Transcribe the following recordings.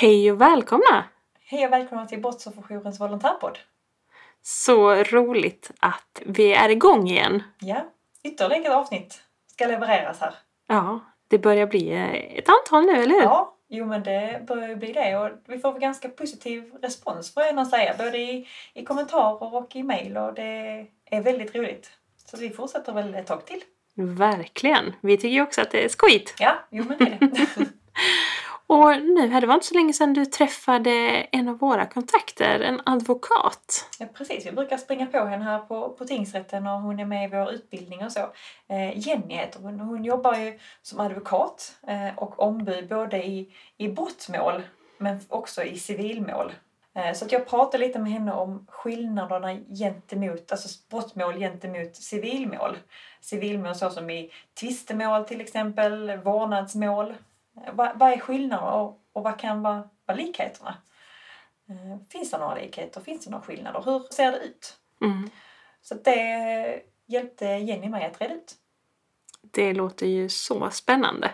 Hej och välkomna! Hej och välkomna till Brottsofferjourens volontärpodd. Så roligt att vi är igång igen. Ja, ytterligare ett avsnitt ska levereras här. Ja, det börjar bli eh, ett antal nu, eller hur? Ja, jo men det börjar bli det och vi får ganska positiv respons får jag gärna säga. Både i, i kommentarer och i mejl och det är väldigt roligt. Så vi fortsätter väl ett tag till. Verkligen! Vi tycker ju också att det är skojigt. Ja, jo men det är det. Och nu, det var inte så länge sedan du träffade en av våra kontakter, en advokat. Ja, precis, vi brukar springa på henne här på, på tingsrätten och hon är med i vår utbildning och så. Eh, Jenny heter hon hon jobbar ju som advokat eh, och ombud både i, i brottmål men också i civilmål. Eh, så att jag pratade lite med henne om skillnaderna gentemot, alltså brottmål gentemot civilmål. Civilmål så som i tvistemål till exempel, vårdnadsmål. Vad, vad är skillnaden och, och vad kan vara, vara likheterna? Eh, Finns det några likheter? Finns det några skillnader? Hur ser det ut? Mm. Så det hjälpte Jenny mig att reda ut. Det låter ju så spännande.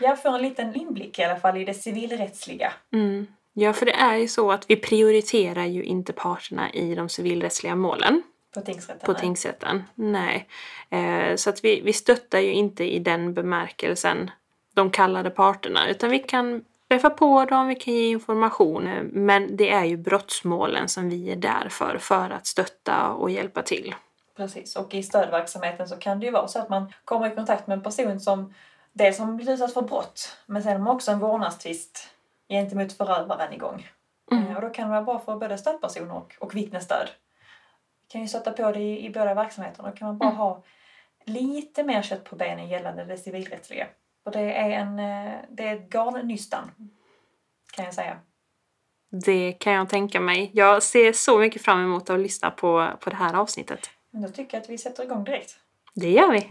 Jag får en liten inblick i alla fall i det civilrättsliga. Mm. Ja, för det är ju så att vi prioriterar ju inte parterna i de civilrättsliga målen På tingsrätten. på nej. tingsrätten. Nej. Eh, så att vi, vi stöttar ju inte i den bemärkelsen de kallade parterna, utan vi kan träffa på dem, vi kan ge information, men det är ju brottsmålen som vi är där för, för att stötta och hjälpa till. Precis, och i stödverksamheten så kan det ju vara så att man kommer i kontakt med en person som dels har blivit utsatt för brott, men sen har också en vårdnadstvist gentemot förövaren igång. Mm. Eh, Och då kan det vara bra för både stödperson och, och vittnesstöd. Vi kan ju stötta på det i, i båda verksamheterna. Då kan man bara Mm. ha lite mer kött på benen gällande det civilrättsliga. Och det är, en, eh, det är ett garnnystan, kan jag säga. Det kan jag tänka mig. Jag ser så mycket fram emot att lyssna på, på det här avsnittet. Men då tycker jag att vi sätter igång direkt. Det gör vi!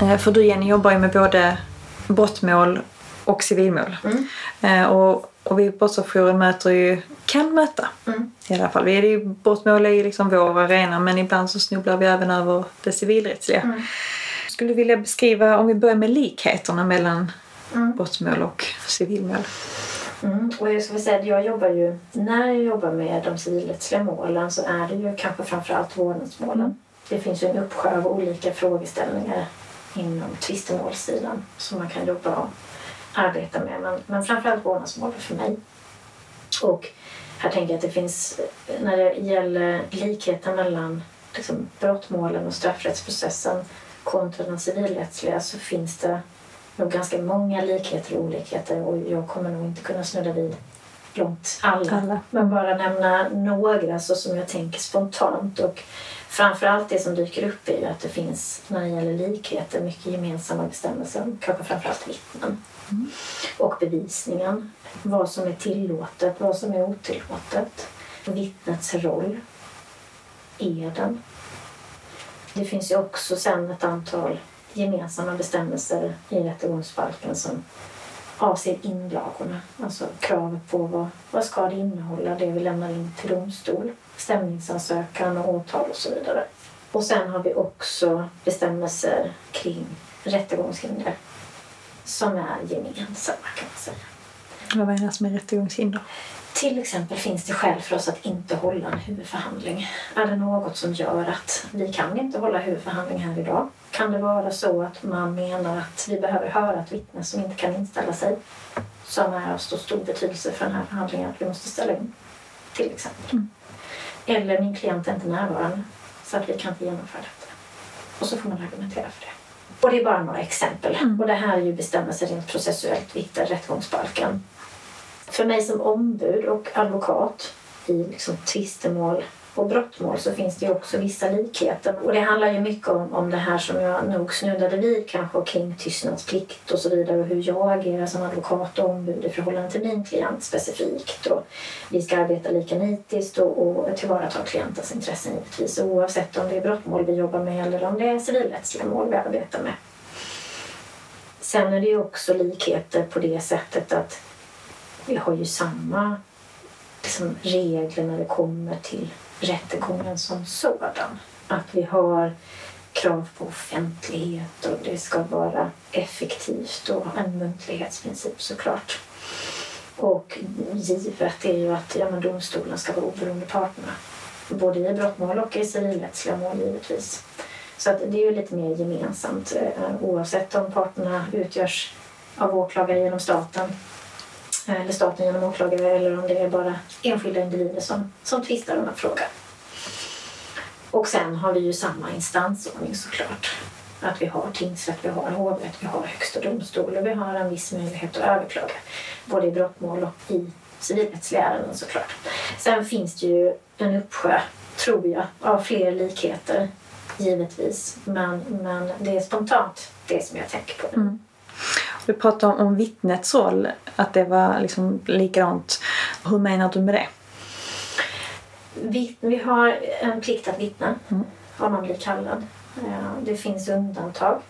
Eh, För du Jenny jobbar ju med både brottmål och civilmål. Mm. Eh, Och, och vi i Brottsofferjouren möter ju, kan möta Mm. i alla fall. Vi är ju, brottmål är ju liksom vår arena men ibland så snubblar vi även över det civilrättsliga. Mm. Skulle du vilja beskriva, om vi börjar med likheterna mellan Mm. brottmål och civilmål? Mm. Och jag ska säga att jag jobbar ju, när jag jobbar med de civilrättsliga målen så är det ju kanske framförallt vårdnadsmålen. Mm. Det finns ju en uppsjö av olika frågeställningar inom tvistemålssidan som man kan jobba och arbeta med. Men, men framförallt vårdnadsmål för mig. Och här tänker jag att det finns, när det gäller likheten mellan liksom, brottmålen och straffrättsprocessen kontra den civilrättsliga så finns det nog ganska många likheter och olikheter och jag kommer nog inte kunna snudda vid långt alla. Alla. Men bara nämna några så som jag tänker spontant och framförallt det som dyker upp är ju att det finns när det gäller likheter mycket gemensamma bestämmelser, kanske framförallt vittnen och bevisningen. Vad som är tillåtet, vad som är otillåtet. Vittnets roll. Eden. Det finns ju också sen ett antal gemensamma bestämmelser i rättegångsbalken som avser inlagorna. Alltså kravet på vad, vad ska det innehålla, det vi lämnar in till domstol. Stämningsansökan och åtal och så vidare. Och sen har vi också bestämmelser kring rättegångshinder som är gemensamma kan man säga. Vad menas med rättegångshinder? Till exempel finns det skäl för oss att inte hålla en huvudförhandling. Är det något som gör att vi kan inte hålla huvudförhandling här idag? Kan det vara så att man menar att vi behöver höra ett vittne som inte kan inställa sig? Som är av så stor betydelse för den här förhandlingen att vi måste ställa in. Till exempel. Eller min klient är inte närvarande så att vi kan inte genomföra detta. Och så får man argumentera för det. Och det är bara några exempel. Och det här är ju bestämmelser rent processuellt i rättegångsbalken. För mig som ombud och advokat i liksom tvistemål och brottmål så finns det ju också vissa likheter. Och det handlar ju mycket om, om det här som jag nog snuddade vid kanske kring tystnadsplikt och så vidare och hur jag agerar som advokat och ombud i förhållande till min klient specifikt. Och vi ska arbeta lika nitiskt och, och tillvarata klientens intressen givetvis oavsett om det är brottmål vi jobbar med eller om det är civilrättsliga mål vi arbetar med. Sen är det ju också likheter på det sättet att vi har ju samma liksom, regler när det kommer till rättegången som sådan. Att vi har krav på offentlighet och det ska vara effektivt och en muntlighetsprincip såklart. Och givet är ju att ja, men domstolen ska vara oberoende parterna. Både i brottmål och i civilrättsliga mål givetvis. Så att det är ju lite mer gemensamt eh, oavsett om parterna utgörs av åklagare genom staten Eh, eller staten genom åklagare eller om det är bara enskilda individer som, som tvistar om en fråga. Och sen har vi ju samma instansordning såklart. Att vi har tingsrätt, vi har hovrätt, vi har högsta domstol och vi har en viss möjlighet att överklaga. Både i brottmål och i civilrättsliga ärenden såklart. Sen finns det ju en uppsjö, tror jag, av fler likheter givetvis. Men, men det är spontant det som jag tänker på. Mm. Du pratade om, om vittnets roll, att det var liksom likadant. Hur menar du med det? Vi, vi har en plikt att vittna Mm. om man blir kallad. Eh, Det finns undantag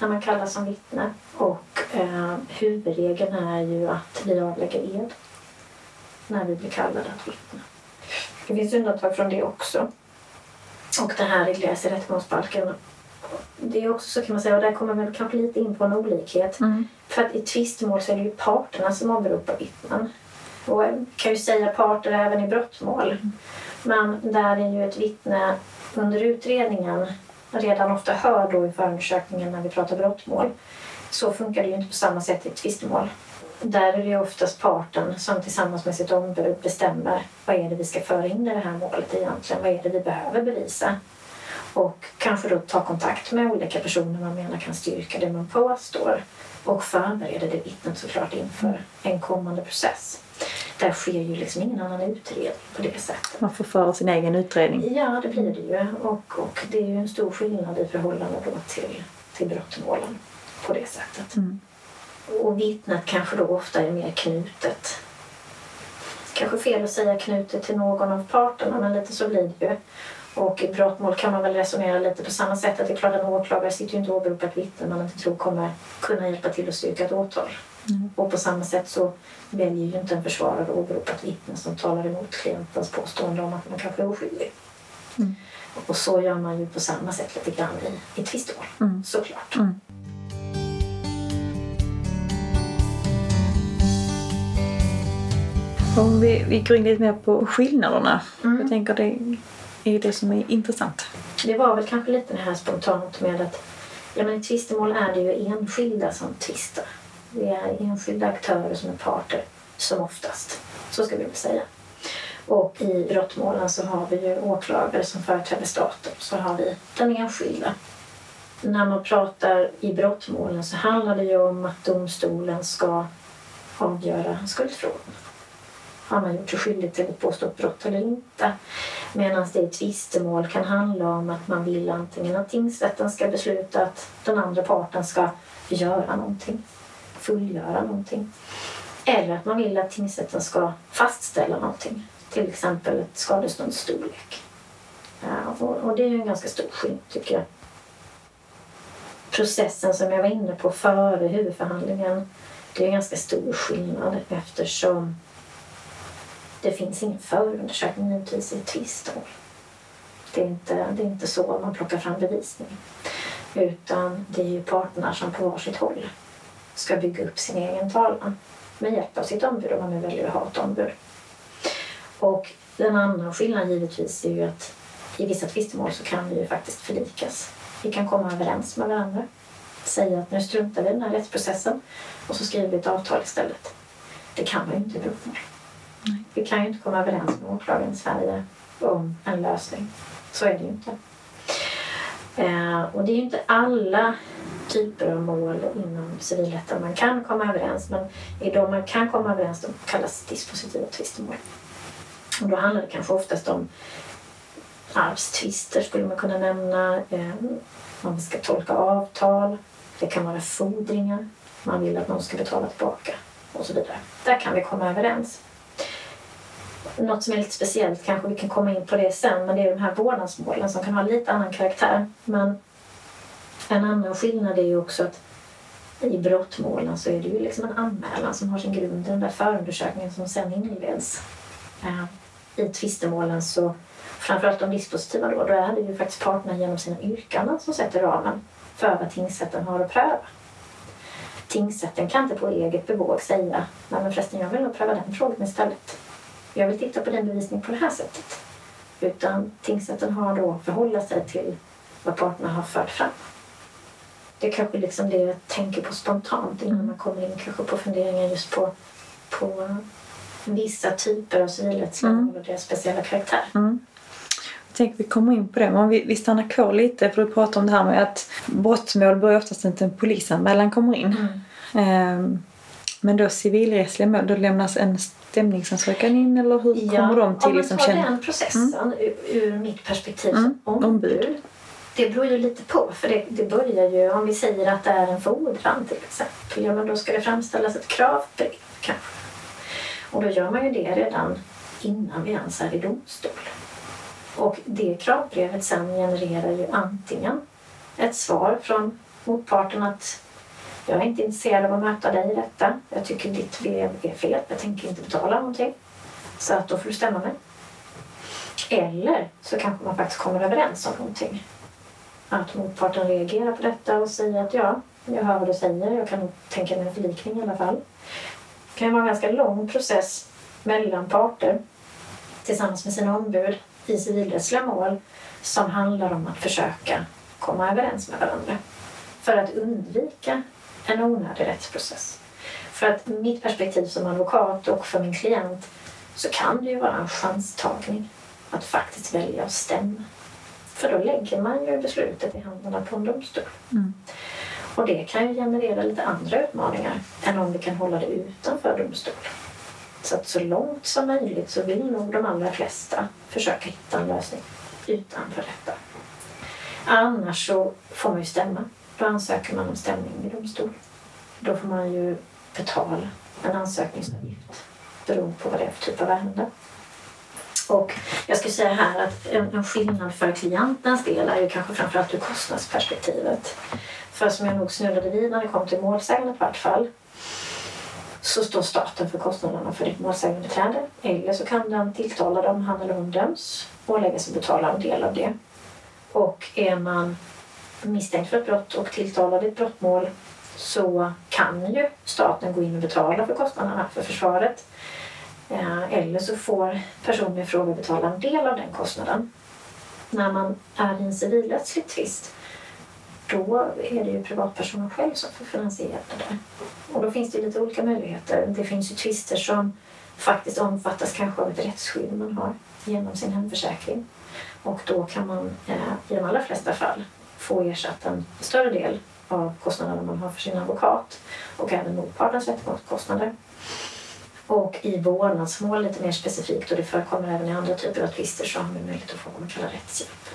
när man kallas som vittne. Och eh, huvudregeln är ju att vi avlägger ed när vi blir kallade att vittna. Det finns undantag från det också. Och det här regleras i rättegångsbalken. Det är också så kan man säga, och där kommer man kanske lite in på en olikhet. Mm. För att i tvistemål så är det ju parterna som åberopar vittnen. Och jag kan ju säga parter även i brottmål. Men där är ju ett vittne under utredningen redan ofta hör då i förundersökningen när vi pratar brottmål. Så funkar det ju inte på samma sätt i tvistemål. Där är det ju oftast parten som tillsammans med sitt ombud bestämmer vad är det vi ska föra in i det här målet egentligen. Vad är det vi behöver bevisa? Och kanske då ta kontakt med olika personer man menar kan styrka det man påstår. Och förbereda det vittnet såklart inför en kommande process. Där sker ju liksom ingen annan utredning på det sättet. Man får föra sin egen utredning. Ja, det blir det ju. Och, och det är ju en stor skillnad i förhållande då till, till brottmålen på det sättet. Mm. Och vittnet kanske då ofta är mer knutet. Kanske fel att säga knutet till någon av parterna, men lite så blir det ju. Och i brottmål kan man väl resonera lite på samma sätt. Att det är klart en åklagare sitter ju inte och åberopar ett vittne man inte tror kommer kunna hjälpa till att styrka ett åtal. Mm. Och på samma sätt så väljer ju inte en försvarare att åberopa ett vittne som talar emot klientens påstående om att man kanske är oskyldig. Mm. Och så gör man ju på samma sätt lite grann i, i tvistemål, Mm. såklart. Mm. Om vi, vi går in lite mer på skillnaderna. Mm. Jag tänker det är ju det som är intressant. Det var väl kanske lite det här spontant med att ja, men i tvistemål är det ju enskilda som tvistar. Det är enskilda aktörer som är parter, som oftast. Så ska vi väl säga. Och i brottmålen så har vi ju åklagare som företräder staten. Så har vi den enskilda. När man pratar i brottmålen så handlar det ju om att domstolen ska avgöra skuldfrågan. Har man gjort sig skyldig till ett påstått brott eller inte? Medan det i tvistemål kan handla om att man vill antingen att tingsrätten ska besluta att den andra parten ska göra någonting, fullgöra någonting. Eller att man vill att tingsrätten ska fastställa någonting, till exempel ett skadeståndsstorlek. Ja, och, och det är ju en ganska stor skillnad tycker jag. Processen som jag var inne på före huvudförhandlingen, det är en ganska stor skillnad eftersom det finns ingen förundersökning givetvis i ett. Det är, inte, det är inte så man plockar fram bevisning. Utan det är ju parterna som på varsitt håll ska bygga upp sin egen talan med hjälp av sitt ombud om man nu väljer att ha ett ombud. Och en annan skillnad givetvis är ju att i vissa tvistemål så kan vi ju faktiskt förlikas. Vi kan komma överens med varandra. Säga att nu struntar vi i den här rättsprocessen och så skriver vi ett avtal istället. Det kan man ju inte i brottmål. Vi kan ju inte komma överens med åklagaren i Sverige om en lösning. Så är det ju inte. Eh, och det är ju inte alla typer av mål inom civilrätten man kan komma överens men i de man kan komma överens de kallas dispositiva tvistemål. Och då handlar det kanske oftast om arvstvister skulle man kunna nämna. Eh, man ska tolka avtal. Det kan vara fordringar. Man vill att någon ska betala tillbaka och så vidare. Där kan vi komma överens. Något som är lite speciellt, kanske vi kan komma in på det sen, men det är de här vårdnadsmålen som kan ha lite annan karaktär. Men en annan skillnad är ju också att I brottmålen så är det ju liksom en anmälan som har sin grund i den där förundersökningen som sen inleds. Ehm, I tvistemålen så, framförallt de dispositiva då, då är det ju faktiskt parterna genom sina yrkanden som sätter ramen för vad tingsrätten har att pröva. Tingsrätten kan inte på eget bevåg säga nej men förresten jag vill nog pröva den frågan istället. Jag vill titta på den bevisning på det här sättet. Utan tingsrätten har då förhålla sig till vad parterna har fört fram. Det är kanske liksom det jag tänker på spontant innan man kommer in kanske på funderingar just på, på vissa typer av civilrättsliga Mm. och deras speciella karaktär. Mm. Jag tänker vi kommer in på det, men om vi, vi stannar kvar lite för att prata om det här med att brottmål börjar oftast inte en polisanmälan kommer in. Ehm, men då civilrättsliga mål, då lämnas en stämningsansökan in eller hur kommer de om till? man Liksom, tar känna- den processen ur, ur mitt perspektiv Mm, som ombud. ombud. Det beror ju lite på. För det, det börjar ju, om vi säger att det är en fordran till exempel, ja men då ska det framställas ett kravbrev kanske. Och då gör man ju det redan innan vi ens är i domstol. Och det kravbrevet sen genererar ju antingen ett svar från motparten att jag är inte intresserad av att möta dig i detta. Jag tycker ditt brev är fel. Jag tänker inte betala någonting. Så att då får du stämma mig. Eller så kanske man faktiskt kommer överens om någonting. Att motparten reagerar på detta och säger att ja, jag hör vad du säger. Jag kan tänka mig en förlikning i alla fall. Det kan ju vara en ganska lång process mellan parter tillsammans med sina ombud i civilrättsliga mål som handlar om att försöka komma överens med varandra för att undvika en onödig rättsprocess. För att mitt perspektiv som advokat och för min klient så kan det ju vara en chanstagning att faktiskt välja att stämma. För då lägger man ju beslutet i händerna på en domstol. Mm. Och det kan ju generera lite andra utmaningar än om vi kan hålla det utanför domstol. Så att så långt som möjligt så vill nog de allra flesta försöka hitta en lösning utanför detta. Annars så får man ju stämma. Då ansöker man om stämning i domstol. Då får man ju betala en ansökningsavgift beroende på vad det är för typ av ärende. Och jag skulle säga här att en, en skillnad för klientens del är ju kanske framförallt ur kostnadsperspektivet. För som jag nog snuddade vid när det kom till målsägandet i vart fall så står staten för kostnaderna för ditt målsägandebiträde. Eller så kan den tilltalade, om han eller hon döms, åläggas att betala en del av det. Och är man misstänkt för ett brott och tilltalad i ett brottmål så kan ju staten gå in och betala för kostnaderna för försvaret. Eh, eller så får personen i fråga betala en del av den kostnaden. När man är i en civilrättslig tvist då är det ju privatpersonen själv som får finansiera det där. Och då finns det lite olika möjligheter. Det finns ju tvister som faktiskt omfattas kanske av ett rättsskydd man har genom sin hemförsäkring. Och då kan man eh, i de allra flesta fall få ersatt en större del av kostnaderna man har för sin advokat och även motpartens rättegångskostnader. Och i vårdnadsmål lite mer specifikt och det förekommer även i andra typer av tvister så har man möjlighet att få vad man kallar rättshjälp.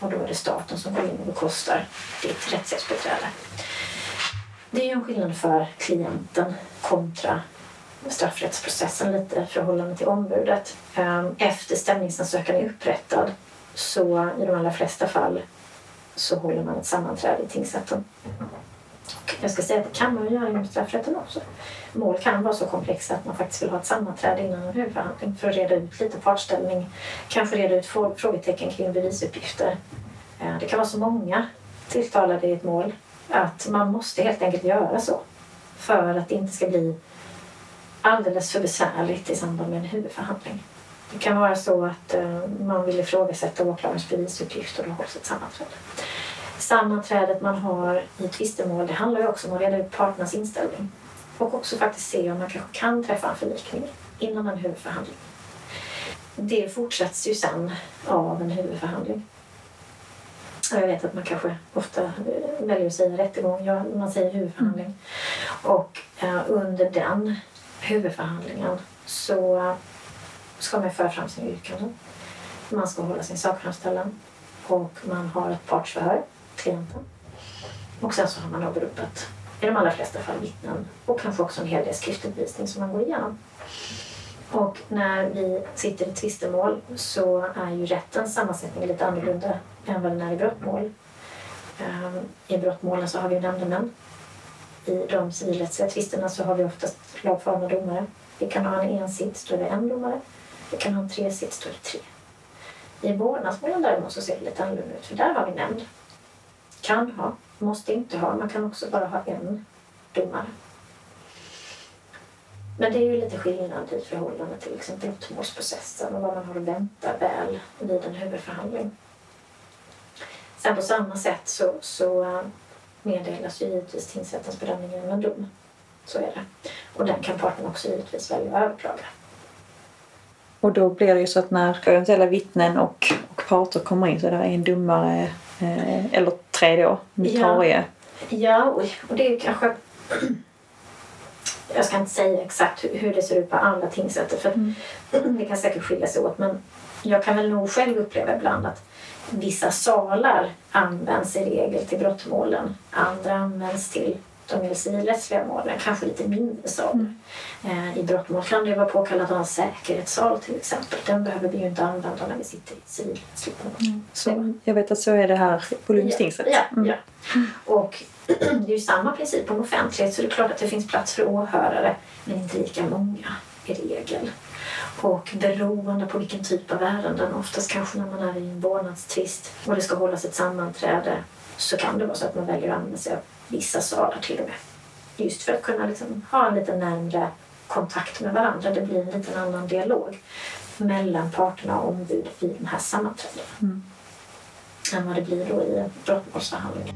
Och då är det staten som går in och bekostar ditt rättshjälpsbiträde. Det är ju en skillnad för klienten kontra straffrättsprocessen lite i förhållande till ombudet. Ehm, efter stämningsansökan är upprättad så i de allra flesta fall så håller man ett sammanträde i tingsrätten. Jag ska säga att det kan man göra inom straffrätten också. Mål kan vara så komplexa att man faktiskt vill ha ett sammanträde innan en huvudförhandling för att reda ut lite partställning, kanske reda ut frågetecken kring bevisuppgifter. Eh, det kan vara så många tilltalade i ett mål att man måste helt enkelt göra så för att det inte ska bli alldeles för besvärligt i samband med en huvudförhandling. Det kan vara så att eh, man vill ifrågasätta åklagarens bevisuppgift och då hålls ett sammanträde. Sammanträdet man har i tvistemål det handlar ju också om att reda ut parternas inställning och också faktiskt se om man kanske kan träffa en förlikning innan en huvudförhandling. Det fortsätts ju sen av en huvudförhandling. Jag vet att man kanske ofta eh, väljer att säga rättegång, ja, man säger huvudförhandling. Och eh, under den huvudförhandlingen så ska man föra fram sina yrkanden. Man ska hålla sin sakframställan och man har ett partsförhör, klienten. Och sen så har man åberopat, i de allra flesta fall, vittnen och kanske också en hel del skriftlig bevisning som man går igenom. Och när vi sitter i tvistemål så är ju rättens sammansättning lite annorlunda än vad den är i brottmål. Ehm, I brottmålen så har vi ju nämndemän i de civilrättsliga tvisterna så har vi oftast lagfarna domare. Vi kan ha en ensitt, då är det en domare. Vi kan ha en tresits, då är det tre. I vårdnadsmålen däremot så ser det lite annorlunda ut, för där har vi nämnd. Kan ha, måste inte ha. Man kan också bara ha en domare. Men det är ju lite skillnad i förhållande till liksom brottmålsprocessen och vad man har att vänta väl vid en huvudförhandling. Sen på samma sätt så, så eh, meddelas ju givetvis tingsrättens bedömning genom en dom. Så är det. Och den kan parten också givetvis välja att överklaga. Och då blir det ju så att när eventuella vittnen och, och parter kommer in så är det en domare, eh, eller tre då, notarie. Ja, och, och det är ju kanske... Jag ska inte säga exakt hur, det ser ut på alla tingsrätter för Mm. det kan säkert skilja sig åt men jag kan väl nog själv uppleva ibland att vissa salar används i regel till brottmålen. Andra används till de civilrättsliga målen, kanske lite mindre salar. Eh, I brottmål kan det vara påkallat att ha en säkerhetssal till exempel. Den behöver vi ju inte använda när vi sitter i civilrättsligt mål. Så. Jag vet att så är det här på Lunds tingsrätt. Ja, Mm. ja. Och det är ju samma princip om offentlighet så det är klart att det finns plats för åhörare men inte lika många i regel. Och beroende på vilken typ av ärenden, oftast kanske när man är i en vårdnadstvist och det ska hållas ett sammanträde så kan det vara så att man väljer att använda sig av vissa salar till och med. Just för att kunna liksom ha en lite närmre kontakt med varandra. Det blir en liten annan dialog mellan parterna och ombud vid den här sammanträdena Mm. än vad det blir då i en brottmålsförhandling.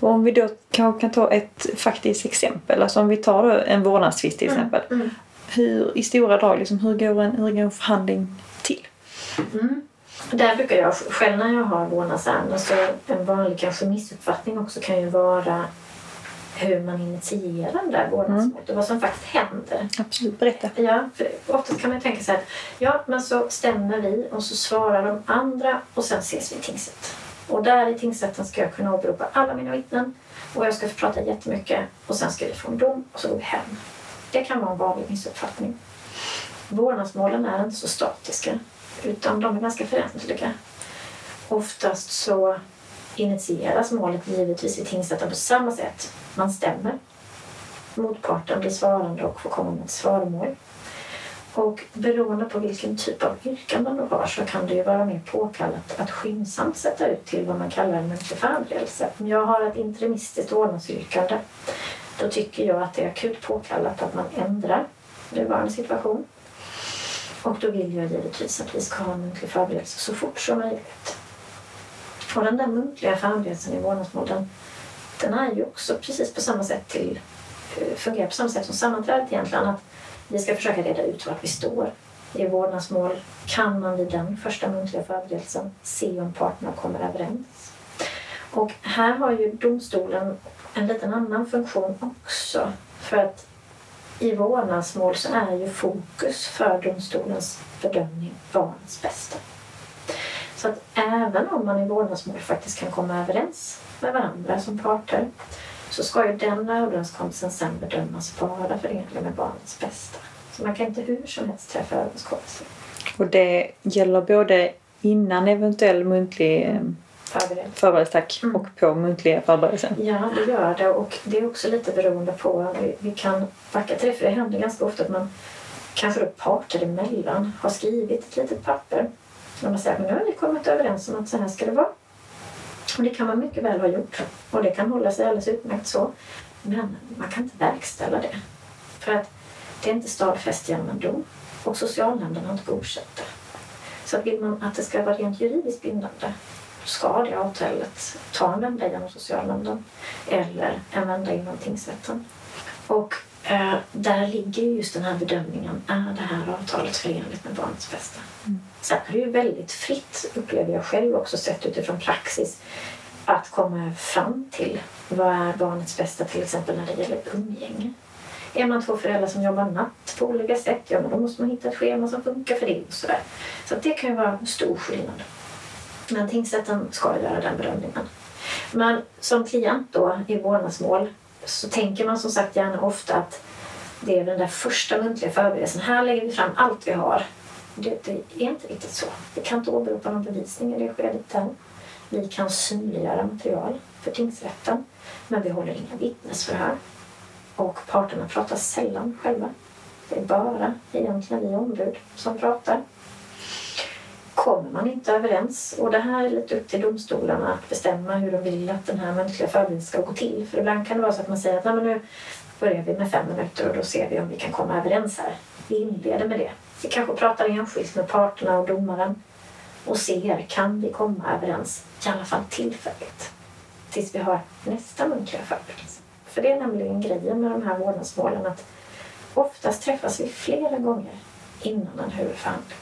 Och om vi då kanske kan ta ett faktiskt exempel, alltså om vi tar en vårdnadstvist till exempel. Mm. Hur, I stora drag, liksom, hur, går en, hur går en förhandling till? Mm. Där brukar jag själv när jag har vårdnadsärenden så en vanlig kanske missuppfattning också kan ju vara hur man initierar det där vårdnadsmålet och vad som faktiskt händer. Absolut, berätta. Ja, för oftast kan man ju tänka så här, ja men så stämmer vi och så svarar de andra och sen ses vi i tingsrätt. Och där i tingsrätten ska jag kunna åberopa alla mina vittnen och jag ska få prata jättemycket och sen ska vi få en dom och så går vi hem. Det kan vara en vanlig missuppfattning. Vårdnadsmålen är inte så statiska utan de är ganska föränderliga. Oftast så initieras målet givetvis i tingsrätten på samma sätt. Man stämmer. Motparten blir svarande och får komma med ett svaromål. Och beroende på vilken typ av yrkanden du har så kan det ju vara mer påkallat att skyndsamt sätta ut till vad man kallar en muntlig förberedelse. Om jag har ett interimistiskt vårdnadsyrkande då tycker jag att det är akut påkallat att man ändrar nuvarande situation. Och då vill jag givetvis att vi ska ha en muntlig förberedelse så fort som möjligt. Och den där muntliga förberedelsen i vårdnadsmål den, den är ju också precis på samma sätt till eh, fungerar på samma sätt som sammanträdet egentligen. Att vi ska försöka reda ut vart vi står. I vårdnadsmål kan man vid den första muntliga förberedelsen se om parterna kommer överens. Och här har ju domstolen en liten annan funktion också. För att i vårdnadsmål så är ju fokus för domstolens bedömning barnets bästa. Så att även om man i vårdnadsmål faktiskt kan komma överens med varandra som parter så ska ju den överenskommelsen sen bedömas vara förenlig med barnets bästa. Så man kan inte hur som helst träffa överenskommelser. Och det gäller både innan eventuell muntlig eh, eh, Förbered. förberedelse tack, Mm. och på muntliga förberedelsen. Ja, det gör det. Och det är också lite beroende på... Vi, vi kan backa till det, för det händer ganska ofta att man kanske då parter emellan har skrivit ett litet papper. Och man säger att nu har vi kommit överens om att så här ska det vara. Och det kan man mycket väl ha gjort. Och det kan hålla sig alldeles utmärkt så. Men man kan inte verkställa det. För att det är inte stadfäst genom en dom. Och socialnämnden har inte godkänt det. Så vill man att det ska vara rent juridiskt bindande ska det avtalet ta en vända genom socialnämnden eller en vända inom tingsrätten. Och eh, där ligger ju just den här bedömningen. Är det här avtalet förenligt med barnets bästa? Sen är det ju väldigt fritt, upplever jag själv också sett utifrån praxis, att komma fram till vad är barnets bästa till exempel när det gäller umgänge. Är man två föräldrar som jobbar natt på olika sätt, ja men då måste man hitta ett schema som funkar för det och sådär. Så det kan ju vara en stor skillnad. Men tingsrätten ska göra den bedömningen. Men som klient då i vårdnadsmål så tänker man som sagt gärna ofta att det är den där första muntliga förberedelsen. Här lägger vi fram allt vi har. Det, det är inte riktigt så. Vi kan inte åberopa någon bevisning i det skedet än. Vi kan synliggöra material för tingsrätten, men vi håller inga vittnesförhör. Och parterna pratar sällan själva. Det är bara egentligen vi ombud som pratar. Kommer man inte överens, och det här är lite upp till domstolarna att bestämma hur de vill att den här muntliga förberedelsen ska gå till. För ibland kan det vara så att man säger att Nej, men nu börjar vi med fem minuter och då ser vi om vi kan komma överens här. Vi inleder med det. Vi kanske pratar enskilt med parterna och domaren och ser, kan vi komma överens, i alla fall tillfälligt, tills vi har nästa muntliga förberedelse. För det är nämligen grejen med de här vårdnadsmålen att oftast träffas vi flera gånger innan en huvudförhandling.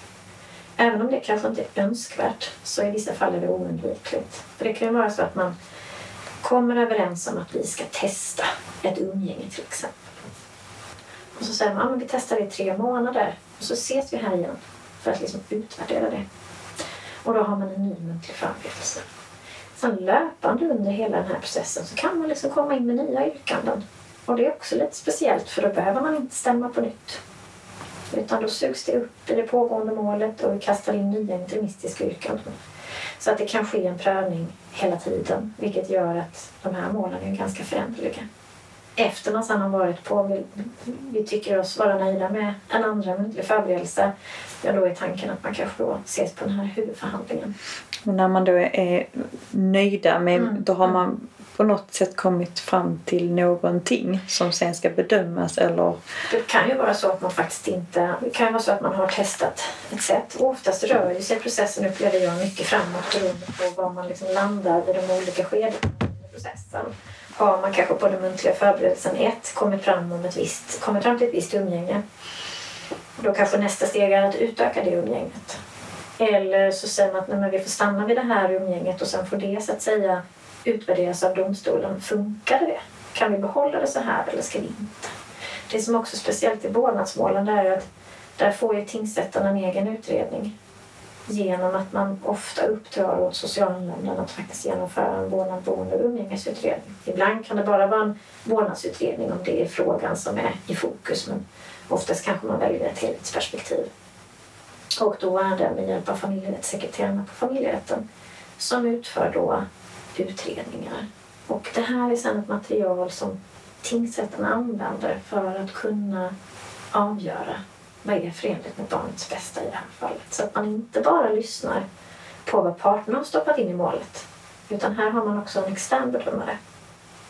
Även om det kanske inte är önskvärt så i vissa fall är det oundvikligt. För det kan ju vara så att man kommer överens om att vi ska testa ett umgänge till exempel. Och så säger man att ah, vi testar det i tre månader och så ses vi här igen för att liksom utvärdera det. Och då har man en ny muntlig förberedelse. Sen löpande under hela den här processen så kan man liksom komma in med nya yrkanden. Och det är också lite speciellt för då behöver man inte stämma på nytt. Utan då sugs det upp i det pågående målet och vi kastar in nya interimistiska yrkanden. Så att det kan ske en prövning hela tiden vilket gör att de här målen är ganska föränderliga. Efter man sedan har varit på, vi, vi tycker oss vara nöjda med en andra muntlig förberedelse, ja då är tanken att man kanske då ses på den här huvudförhandlingen. Och när man då är nöjda med, mm. då har man på något sätt kommit fram till någonting som sen ska bedömas eller? Det kan ju vara så att man faktiskt inte, det kan ju vara så att man har testat ett sätt. Och oftast rör ju sig processen, upplever jag, mycket framåt beroende på var man liksom landar i de olika skedena i processen. Har man kanske på den muntliga förberedelsen ett kommit fram, om ett visst, kommit fram till ett visst umgänge då kanske nästa steg är att utöka det umgänget. Eller så säger man att nej, vi får stanna vid det här umgänget och sen får det så att säga utvärderas av domstolen. Funkar det? Kan vi behålla det så här eller ska vi inte? Det som också är speciellt i vårdnadsmålen är att där får ju tingsrätten en egen utredning genom att man ofta uppdrar åt socialnämnden att faktiskt genomföra en vårdnad, boende och umgängesutredning. Ibland kan det bara vara en vårdnadsutredning om det är frågan som är i fokus men oftast kanske man väljer ett helhetsperspektiv. Och då är det med hjälp av familjerättssekreterarna på familjerätten som utför då utredningar. Och det här är sedan ett material som tingsrätten använder för att kunna avgöra vad är förenligt med barnets bästa i det här fallet. Så att man inte bara lyssnar på vad parterna har stoppat in i målet utan här har man också en extern bedömare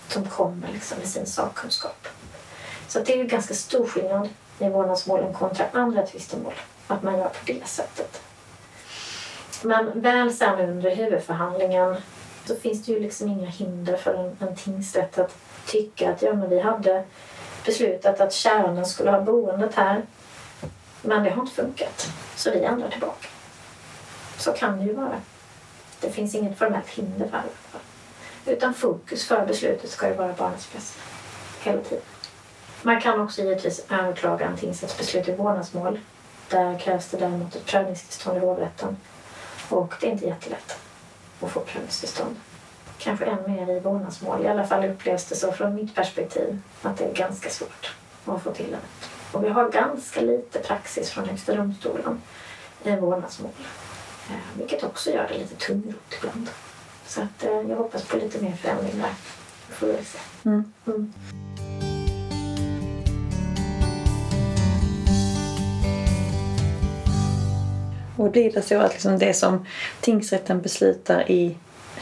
som kommer liksom med sin sakkunskap. Så det är ju ganska stor skillnad i vårdnadsmålen kontra andra tvistemål att man gör på det sättet. Men väl sen under huvudförhandlingen så finns det ju liksom inga hinder för en, en tingsrätt att tycka att ja, men vi hade beslutat att kärnan skulle ha boendet här men det har inte funkat så vi ändrar tillbaka. Så kan det ju vara. Det finns inget formellt hinder för det. Utan fokus för beslutet ska ju vara barnets bästa hela tiden. Man kan också givetvis överklaga en tingsrättsbeslut i vårdnadsmål. Där krävs det däremot ett prövningstillstånd i hovrätten. Och det är inte jättelätt att få prövningstillstånd. Kanske än mer i vårdnadsmål. I alla fall upplevs det så från mitt perspektiv att det är ganska svårt att få till det. Och vi har ganska lite praxis från Högsta domstolen i vårdnadsmål. Eh, vilket också gör det lite tungrot ibland. Så att, eh, jag hoppas på lite mer förändring där. Får vi se. Mm. Mm. Och blir det så att liksom det som tingsrätten beslutar i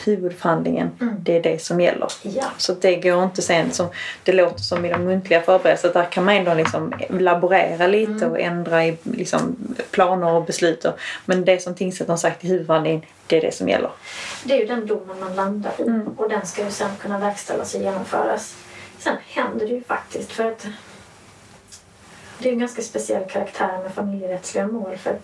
huvudförhandlingen, mm. det är det som gäller. Ja. Så det går inte sen som det låter som i de muntliga förberedelserna. Där kan man ändå liksom laborera lite mm. och ändra i liksom planer och beslut. Men det som tingsrätten har sagt i huvudförhandlingen, det är det som gäller. Det är ju den domen man landar i mm. och den ska ju sen kunna verkställas och genomföras. Sen händer det ju faktiskt för att det är en ganska speciell karaktär med familjerättsliga mål. För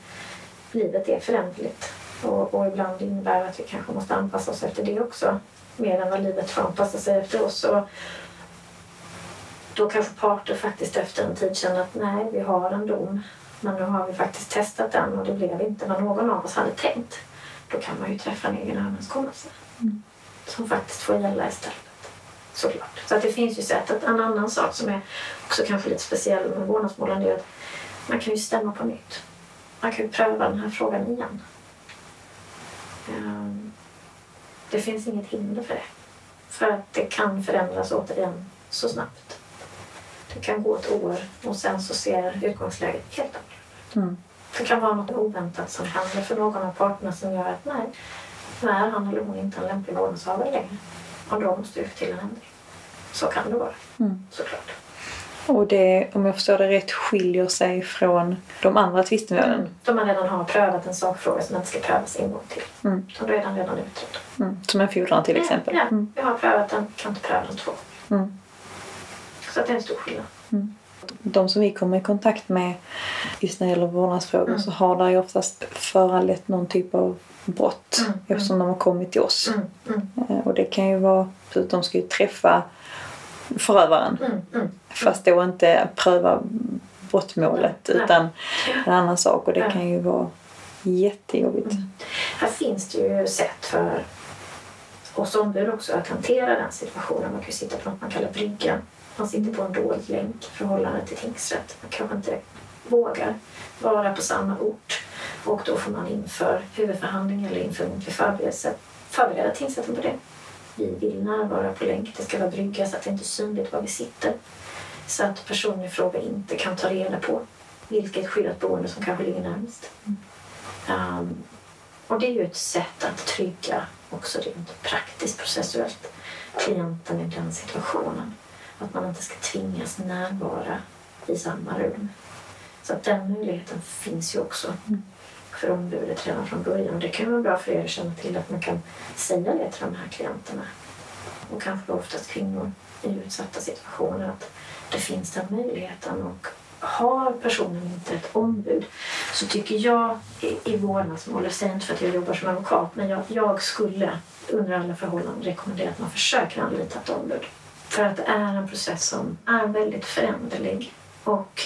livet är föränderligt och, och ibland innebär att vi kanske måste anpassa oss efter det också mer än vad livet får anpassa sig efter oss. Och då kanske parter faktiskt efter en tid känner att nej, vi har en dom men nu har vi faktiskt testat den och det blev inte vad någon av oss hade tänkt. Då kan man ju träffa en egen överenskommelse mm. som faktiskt får gälla istället. Såklart. Så att det finns ju sätt. Att en annan sak som är också kanske lite speciell med vårdnadsmålen är att man kan ju stämma på nytt man kan pröva den här frågan igen. Ehm, Det finns inget hinder för det. För att det kan förändras återigen så snabbt. Det kan gå ett år och sen så ser utgångsläget helt annorlunda. Mm. Det kan vara något oväntat som händer för någon av parterna som gör att nej, nu är han eller hon inte en lämplig vårdnadshavare längre. Och då måste vi få till en ändring. Så kan det vara, Mm. såklart. Och det, om jag förstår det rätt, skiljer sig från de andra tvistemålen. Då man redan har prövat en sakfråga som inte ska prövas en gång till. Mm. Som redan redan utredd. Mm. Som en fordran till exempel. Ja, Mm. vi har prövat den, kan inte pröva den två. Mm. Så det är en stor skillnad. De som vi kommer i kontakt med just när det gäller vårdnadsfrågor Mm. så har det ju oftast föranlett någon typ av brott Mm. eftersom de har kommit till oss. Mm, mm, Eh, Och det kan ju vara de ska ju träffa förövaren mm, mm. fast då inte pröva brottmålet Nej. utan en annan sak och det kan ju vara jättejobbigt. Mm. Här finns det ju sätt för oss ombud också att hantera den situationen. Man kan ju sitta på något man kallar brygga. Man sitter på en dold länk i förhållande till tingsrätt. Man kanske inte vågar vara på samma ort och då får man inför huvudförhandling eller inför muntlig förberedelse förbereda tingsrätten på det. Vi vill närvara på länk. Det ska vara brygga så att det inte är synligt var vi sitter. Så att personen i fråga inte kan ta reda på vilket skyddat boende som kanske ligger närmast. Um, ehm, och det är ju ett sätt att trygga också rent praktiskt processuellt klienten i den situationen. Att man inte ska tvingas närvara i samma rum. Så att den möjligheten finns ju också mm för ombudet redan från början. Det kan vara bra för er att känna till att man kan säga det till de här klienterna. Och kanske oftast kvinnor i utsatta situationer att det finns den möjligheten. Och har personen inte ett ombud så tycker jag i, i vårdnadsmål, jag säger inte för att jag jobbar som advokat, men jag, jag skulle under alla förhållanden rekommendera att man försöker anlita ett ombud. För att det är en process som är väldigt föränderlig och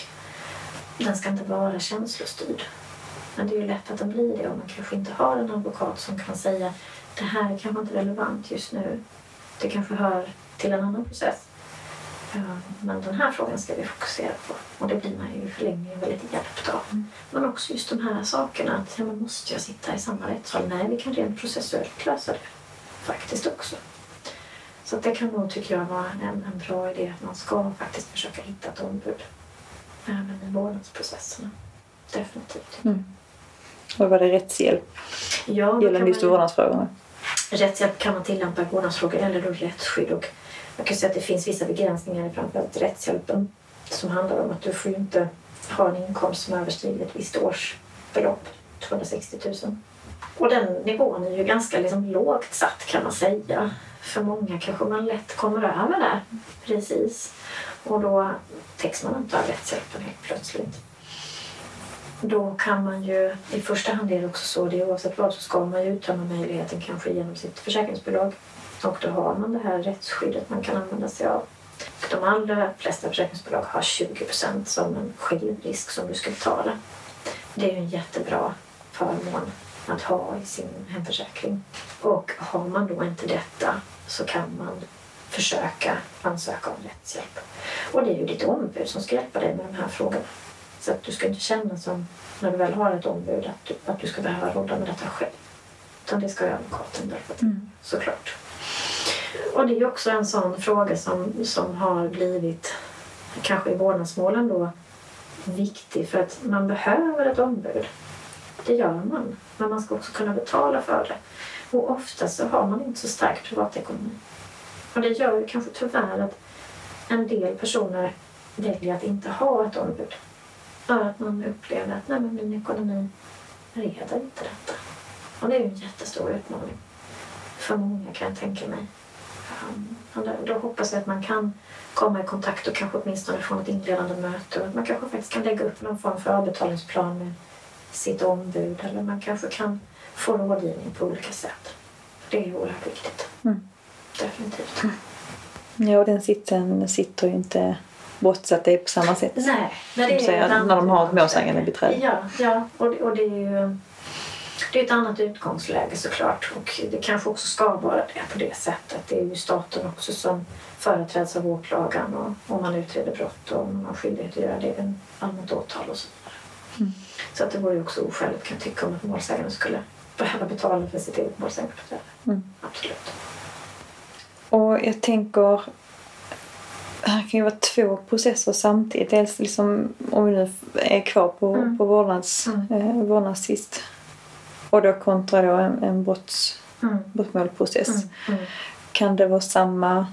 den ska inte vara känslostyrd. Men det är ju lätt att den blir det om man kanske inte har en advokat som kan säga det här är kanske inte relevant just nu. Det kanske hör till en annan process. Ja, Men den här frågan ska vi fokusera på. Och det blir man ju i förlängningen väldigt hjälpt av. Men också just de här sakerna. Att ja, men måste jag sitta i samma rättssal? Nej, vi kan rent processuellt lösa det. Faktiskt också. Så det kan nog, tycker jag, vara en, en bra idé att man ska faktiskt försöka hitta ett ombud. Även i vårdnadsprocesserna. Definitivt. Och var det rättshjälp Ja, gällande just man- vårdnadsfrågorna? Rättshjälp kan man tillämpa i vårdnadsfrågor eller då rättsskydd. Och jag kan säga att det finns vissa begränsningar i framförallt rättshjälpen som handlar om att du får inte ha en inkomst som överstiger ett visst årsbelopp, 260 000. Och den nivån är ju ganska liksom lågt satt kan man säga. För många kanske man lätt kommer över där. Precis. Och då täcks man inte av rättshjälpen helt plötsligt. Då kan man ju, i första hand är det också så, det oavsett vad så ska man ju uttömma möjligheten kanske genom sitt försäkringsbolag. Och då har man det här rättsskyddet man kan använda sig av. De allra flesta försäkringsbolag har 20 procent som en självrisk som du ska betala. Det är ju en jättebra förmån att ha i sin hemförsäkring. Och har man då inte detta så kan man försöka ansöka om rättshjälp. Och det är ju ditt ombud som ska hjälpa dig med de här frågorna. Så att du ska inte känna som när du väl har ett ombud att du, att du ska behöva råda med detta själv. Utan det ska ju advokaten hjälpa till, såklart. Och det är också en sån fråga som, som har blivit, kanske i vårdnadsmålen då, viktig för att man behöver ett ombud. Det gör man, men man ska också kunna betala för det. Och ofta så har man inte så stark privatekonomi. Och det gör ju kanske tyvärr att en del personer väljer att inte ha ett ombud. För att man upplever att nej, men min ekonomi reder inte detta. Och det är en jättestor utmaning. För många kan jag tänka mig. Um, då, hoppas jag att man kan komma i kontakt och kanske åtminstone få ett inledande möte. Och att man kanske faktiskt kan lägga upp någon form för avbetalningsplan med sitt ombud. Eller man kanske kan få rådgivning på olika sätt. Det är oerhört viktigt. Mm. Definitivt. Ja, och den sitsen sitter ju inte brottsat det på samma sätt. Nej, nej Som säger, annat när de har ett målsägande beträde. Ja, ja och, det, och det är ju det är ett annat utgångsläge såklart. Och det kanske också ska vara det på det sättet. Det är ju staten också som företräds av åklagaren och om man utreder brott och om man har skyldighet att göra det, en allmänt åtal och så vidare. Så att det vore ju också oskäligt kan jag tycka om att målsägaren skulle behöva betala för sitt eget målsägandebiträde. Mm. Absolut. Och jag tänker, här kan ju vara två processer samtidigt. Dels liksom, om vi nu är kvar på, Mm. på vårdnads, Mm. eh, vårdnadstvist. Och då kontra då en, en brotts, Mm. brottmålprocess. Mm. Mm. Kan det vara samma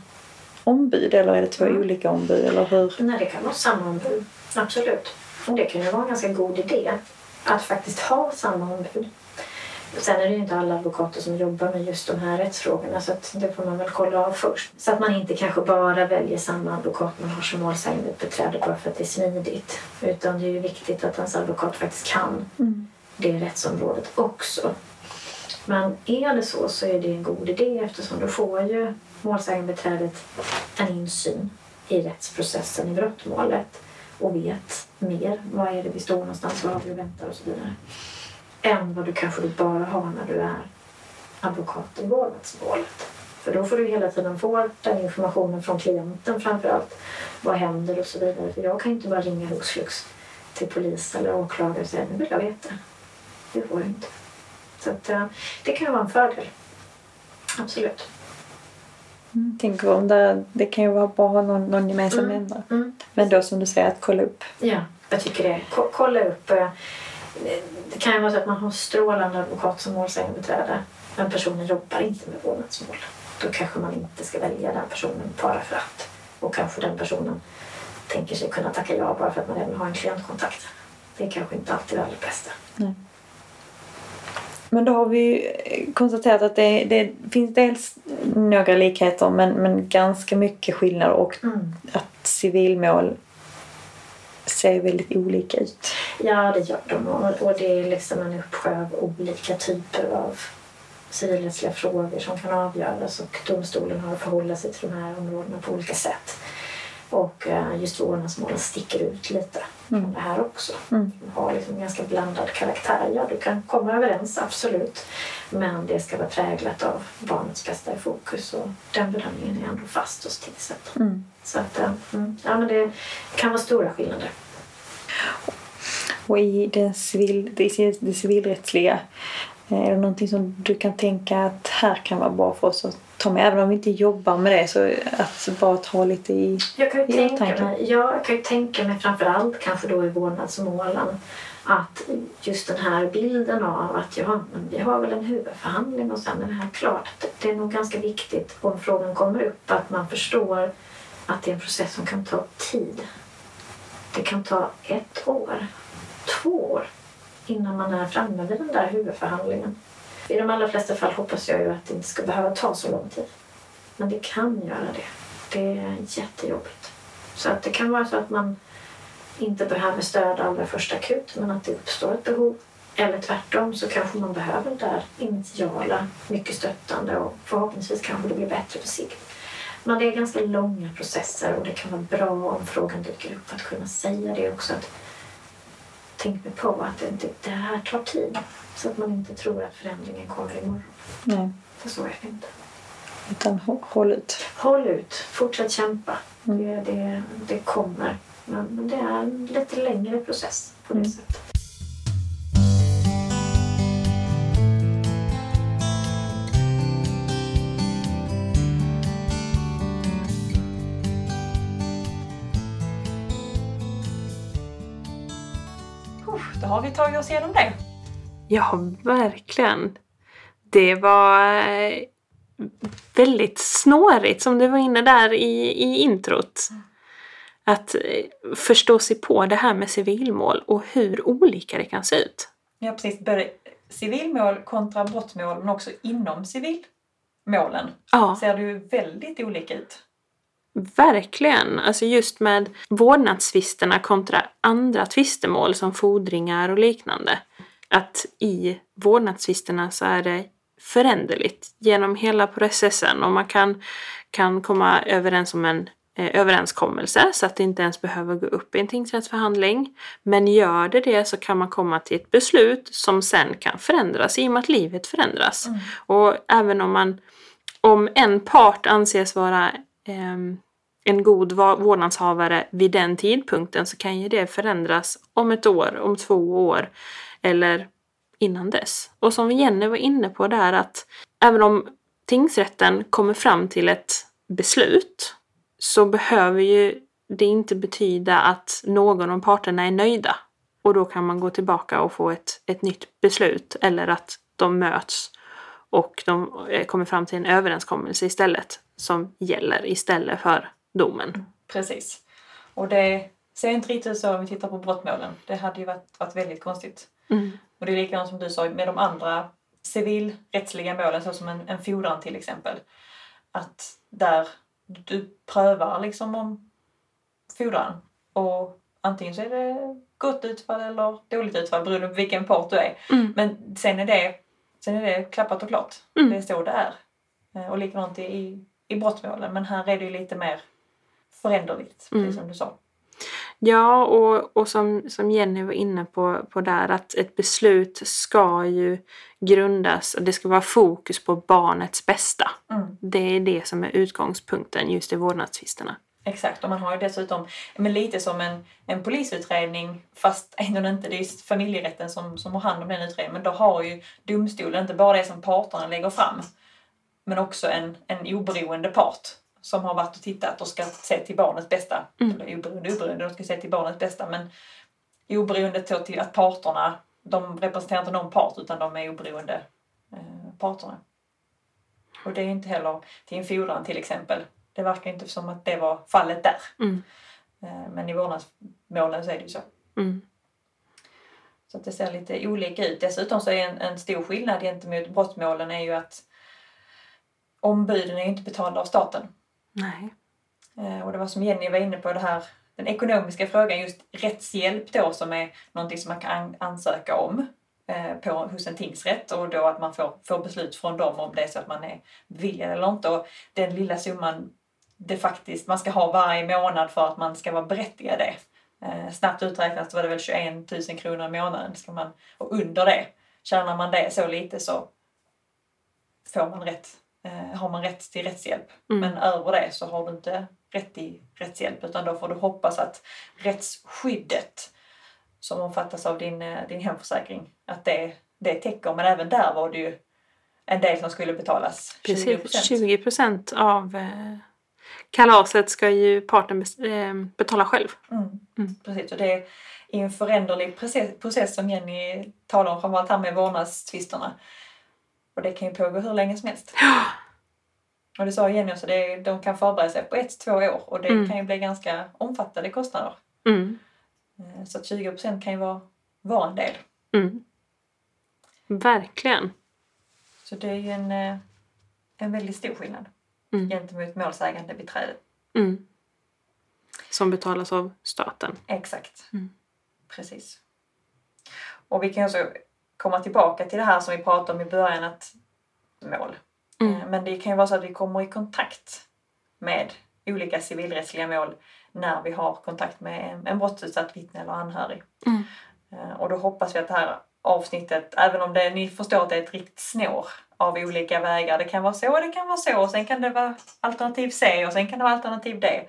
ombud eller är det två Mm. olika ombud? Eller hur? Nej, det kan vara samma ombud. Absolut. Och det kan ju vara en ganska god idé att faktiskt ha samma ombud. Sen är det ju inte alla advokater som jobbar med just de här rättsfrågorna så det får man väl kolla av först. Så att man inte kanske bara väljer samma advokat man har som målsägandebiträde bara för att det är smidigt. Utan det är ju viktigt att ens advokat faktiskt kan Mm. det rättsområdet också. Men är det så så är det en god idé eftersom då får ju målsägandebiträdet en insyn i rättsprocessen i brottmålet och vet mer. Vad är det vi står någonstans, vad har vi att vänta och så vidare. Än vad du kanske du bara har när du är advokat i vårdnadsmålet. För då får du hela tiden få den informationen från klienten framför allt. Vad händer och så vidare. För jag kan inte bara ringa hux flux till polis eller åklagare och säga nu vill jag veta. Det får jag inte. Så att, eh, det kan ju vara en fördel. Absolut. Mm. Tänker om det, det kan ju vara bra att ha någon, någon gemensam Mm. nämnare. Mm. Men då som du säger att kolla upp. Ja, jag tycker det. Ko- kolla upp. Det kan ju vara så att man har strålande advokat som målsägandebiträde men personen jobbar inte med vårdnadsmål. Då kanske man inte ska välja den personen bara för att. Och kanske den personen tänker sig kunna tacka ja bara för att man även har en klientkontakt. Det är kanske inte alltid det allra bästa. Men då har vi ju konstaterat att det, det finns dels några likheter men, men ganska mycket skillnader och Mm. att civilmål ser väldigt olika ut. Ja, det gör de. Och, det är liksom en uppsjö av olika typer av civilrättsliga frågor som kan avgöras och domstolen har att förhålla sig till de här områdena på olika sätt. Och eh, just vårdnadsmålen sticker ut lite från det här också. Mm. De har liksom ganska blandad karaktär. Ja, du kan komma överens, absolut. Men det ska vara präglat av barnets bästa i fokus och den bedömningen är ändå fast hos tingsrätten. Mm. Så att, eh, mm, ja, men det kan vara stora skillnader. Och i civil, det, civil- det civilrättsliga, eh, är det någonting som du kan tänka att här kan vara bra för oss att ta med? Även om vi inte jobbar med det så att bara ta lite i... Jag kan ju I tänka mig, ja, jag kan ju tänka mig framför allt kanske då i vårdnadsmålen att just den här bilden av att ja, men vi har väl en huvudförhandling och sen är det här klart. Det är nog ganska viktigt om frågan kommer upp att man förstår att det är en process som kan ta tid. Det kan ta ett år, två år innan man är framme vid den där huvudförhandlingen. I de allra flesta fall hoppas jag ju att det inte ska behöva ta så lång tid. Men det kan göra det. Det är jättejobbigt. Så att det kan vara så att man inte behöver stöd allra först akut men att det uppstår ett behov. Eller tvärtom så kanske man behöver det där initiala, mycket stöttande och förhoppningsvis kanske det blir bättre på sikt. Men det är ganska långa processer och det kan vara bra om frågan dyker upp att kunna säga det också. Att tänk mig på att det, det, det här tar tid så att man inte tror att förändringen kommer imorgon. Nej, För så är det inte. utan hå- håll ut. Håll ut, fortsätt kämpa. Mm. Det, det, det kommer. Men, men det är en lite längre process på det Mm. sättet. Då har vi tagit oss igenom det. Ja, verkligen. Det var eh, väldigt snårigt som du var inne där i, i introt. Att eh, förstå sig på det här med civilmål och hur olika det kan se ut. Ja, precis. Både civilmål kontra brottmål men också inom civilmålen Ja, ser det ju väldigt olika ut. Verkligen. Alltså just med vårdnadstvisterna kontra andra tvistemål som fordringar och liknande. Att i vårdnadstvisterna så är det föränderligt genom hela processen och man kan, kan komma överens om en eh, överenskommelse så att det inte ens behöver gå upp i en tingsrättsförhandling. Men gör det det så kan man komma till ett beslut som sen kan förändras i och med att livet förändras. Mm. Och även om man om en part anses vara ehm, en god vårdnadshavare vid den tidpunkten så kan ju det förändras om ett år, om två år eller innan dess. Och som Jenny var inne på där att även om tingsrätten kommer fram till ett beslut så behöver ju det inte betyda att någon av parterna är nöjda. Och då kan man gå tillbaka och få ett, ett nytt beslut eller att de möts och de kommer fram till en överenskommelse istället som gäller istället för domen. Precis. Och det ser inte riktigt ut så om vi tittar på brottmålen. Det hade ju varit, varit väldigt konstigt. Mm. Och det är likadant som du sa med de andra civilrättsliga målen, så som en, en fordran till exempel. Att där du prövar liksom om fordran och antingen så är det gott utfall eller dåligt utfall beroende på vilken part du är. Mm. Men sen är det, sen är det klappat och klart. Mm. Det är så det är. Eh, Och likadant i, i brottmålen men här är det ju lite mer föränderligt, Mm. precis som du sa. Ja, och, och som, som Jenny var inne på, på där, att ett beslut ska ju grundas, och det ska vara fokus på barnets bästa. Mm. Det är det som är utgångspunkten just i vårdnadstvisterna. Exakt, och man har ju dessutom men lite som en, en polisutredning fast ändå inte, det är familjerätten som, som har hand om den utredningen. Men då har ju domstolen inte bara det som parterna lägger fram men också en, en oberoende part som har varit och tittat och ska se till barnets bästa. Mm. Eller oberoende, oberoende, de ska se till barnets bästa men oberoende så till att parterna, de representerar inte någon part utan de är oberoende eh, parterna. Och det är inte heller till en fordran till exempel. Det verkar inte som att det var fallet där. Mm. Eh, Men i vårdnadsmålen så är det ju så. Mm. Så att det ser lite olika ut. Dessutom så är en, en stor skillnad gentemot brottmålen är ju att ombuden är inte betalda av staten. Nej. Eh, och det var som Jenny var inne på det här, den ekonomiska frågan, just rättshjälp då som är någonting som man kan ansöka om eh, på, hos en tingsrätt och då att man får, får beslut från dem om det är så att man är beviljad eller inte. Och den lilla summan det faktiskt man ska ha varje månad för att man ska vara berättigad det. Eh, snabbt uträknat så var det väl 21 000 kronor i månaden. Ska man, och under det, tjänar man det så lite så får man rätt, eh, har man rätt till rättshjälp. Mm. Men över det så har du inte rätt till rättshjälp utan då får du hoppas att rättsskyddet som omfattas av din, eh, din hemförsäkring, att det, det täcker. Men även där var det ju en del som skulle betalas. 20 Precis, 20 procent av eh, kalaset ska ju parten betala själv. Mm. Mm. Precis, och det är i en föränderlig process, process som Jenny talar om, framförallt här med vårdnadstvisterna. Och det kan ju pågå hur länge som helst. Och det sa Jenny också, det de kan förbereda sig på ett, två år och det Mm. kan ju bli ganska omfattande kostnader. Mm. Eh, Så att 20 procent kan ju vara, vara en del. Mm. Verkligen. Så det är ju en, eh, en väldigt stor skillnad Mm. gentemot målsägande beträde. Mm. Som betalas av staten. Exakt. Mm. Precis. Och vi kan också komma tillbaka till det här som vi pratade om i början, att mål. Mm. Eh, Men det kan ju vara så att vi kommer i kontakt med olika civilrättsliga mål när vi har kontakt med en- brottsutsatt vittne eller anhörig. Mm. Eh, Och då hoppas vi att det här avsnittet, även om det, ni förstår att det är ett riktigt snår av olika vägar. Det kan vara så och det kan vara så och sen kan det vara alternativ C och sen kan det vara alternativ D.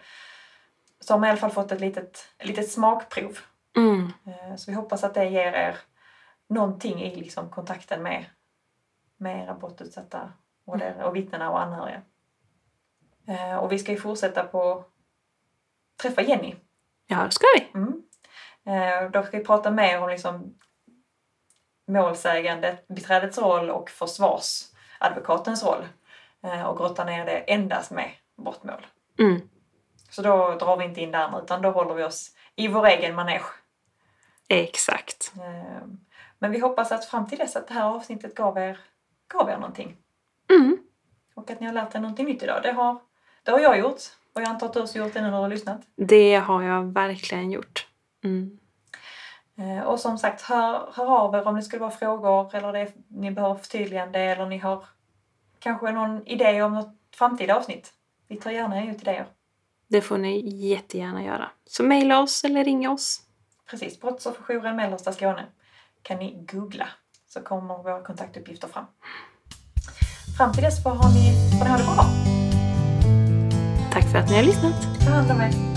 Så har man i alla fall fått ett litet, ett litet smakprov. Mm. Eh, Så vi hoppas att det ger er någonting i liksom kontakten med, med era brottsutsatta och, det, och vittnena och anhöriga. Eh, Och vi ska ju fortsätta på träffa Jenny. Ja, det ska vi. Mm. Eh, Då ska vi prata mer om liksom målsägandet, beträdets roll och försvarsadvokatens roll. Eh, Och grotta ner det endast med brottmål. Mm. Så då drar vi inte in det andra utan då håller vi oss i vår egen manege. Exakt. Men vi hoppas att fram till dess att det här avsnittet gav er, gav er någonting. Mm. Och att ni har lärt er någonting nytt idag. Det har, det har jag gjort. Och jag antar att du också gjort det när du har lyssnat. Det har jag verkligen gjort. Mm. Eh, Och som sagt, hör, hör av er om det skulle vara frågor eller det, ni behöver förtydligande eller ni har kanske någon idé om något framtida avsnitt. Vi tar gärna ut idéer. Det får ni jättegärna göra. Så mejla oss eller ringa oss. Precis, Brottsofferjouren Mellersta Skåne kan ni googla så kommer våra kontaktuppgifter fram. Fram till dess får, ni, får ni ha det bra. Tack för för att ni har lyssnat. Ta hand om er.